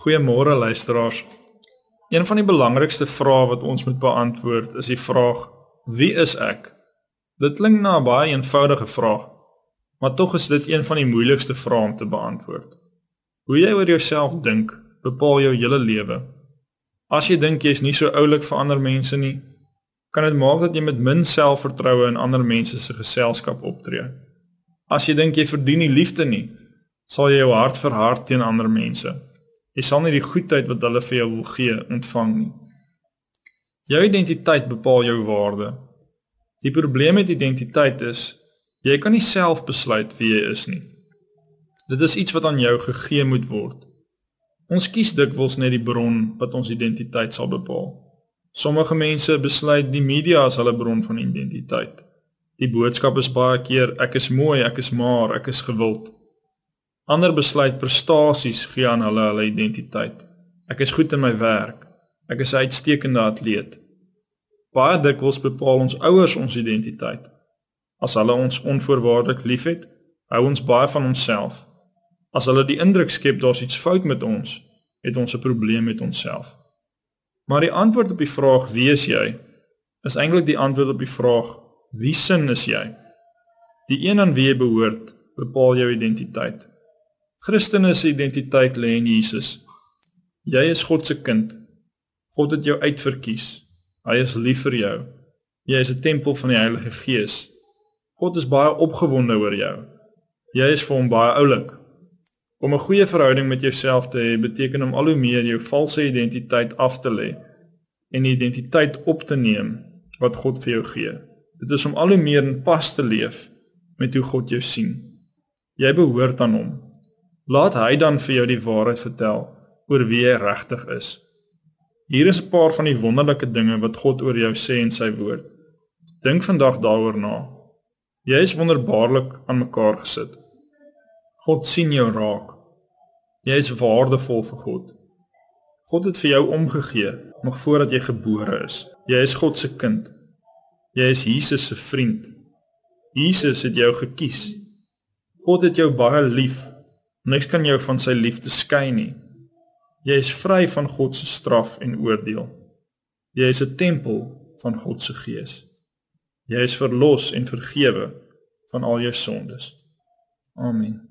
Goeiemôre luisteraars. Een van die belangrikste vrae wat ons moet beantwoord is die vraag: Wie is ek? Dit klink na 'n baie eenvoudige vraag, maar tog is dit een van die moeilikste vrae om te beantwoord. Hoe jy oor jouself dink, bepaal jou hele lewe. As jy dink jy is nie so oulik vir ander mense nie, kan dit maak dat jy met min selfvertroue in ander mense se geselskap optree. As jy dink jy verdien nie liefde nie, sal jy jou hart verhard teen ander mense. Jy sal nie die goedheid wat hulle vir jou gee ontvang nie. Jou identiteit bepaal jou waarde. Die probleem met identiteit is jy kan nie self besluit wie jy is nie. Dit is iets wat aan jou gegee moet word. Ons kies dikwels net die bron wat ons identiteit sal bepaal. Sommige mense besluit die media as hulle bron van identiteit. Die boodskap is baie keer ek is mooi, ek is maar, ek is gewild. Ander besluit prestasies gee aan hulle hulle identiteit. Ek is goed in my werk. Ek is 'n uitstekende atleet. Baie dikwels bepaal ons ouers ons identiteit. As hulle ons onvoorwaardelik liefhet, hou ons baie van onsself. As hulle die indruk skep daar's iets fout met ons, het ons 'n probleem met onsself. Maar die antwoord op die vraag wie is jy, is eintlik die antwoord op die vraag wie sin is jy? Die een aan wie jy behoort, bepaal jou identiteit. Christene se identiteit lê in Jesus. Jy is God se kind. God het jou uitverkies. Hy is lief vir jou. Jy is 'n tempel van die Heilige Gees. God is baie opgewonde oor jou. Jy is vir hom baie oulik. Om 'n goeie verhouding met jouself te hê beteken om al hoe meer jou valse identiteit af te lê en die identiteit op te neem wat God vir jou gee. Dit is om al hoe meer in pas te leef met hoe God jou sien. Jy behoort aan hom. Laat hy dan vir jou die waarheid vertel oor wie jy regtig is. Hier is 'n paar van die wonderlike dinge wat God oor jou sê in sy woord. Dink vandag daaroor na. Jy is wonderbaarlik aan mekaar gesit. God sien jou raak. Jy is waardevol vir God. God het vir jou omgegee nog voordat jy gebore is. Jy is God se kind. Jy is Jesus se vriend. Jesus het jou gekies. God het jou baie lief Niks kan jou van sy liefde skei nie. Jy is vry van God se straf en oordeel. Jy is 'n tempel van God se gees. Jy is verlos en vergewe van al jou sondes. Amen.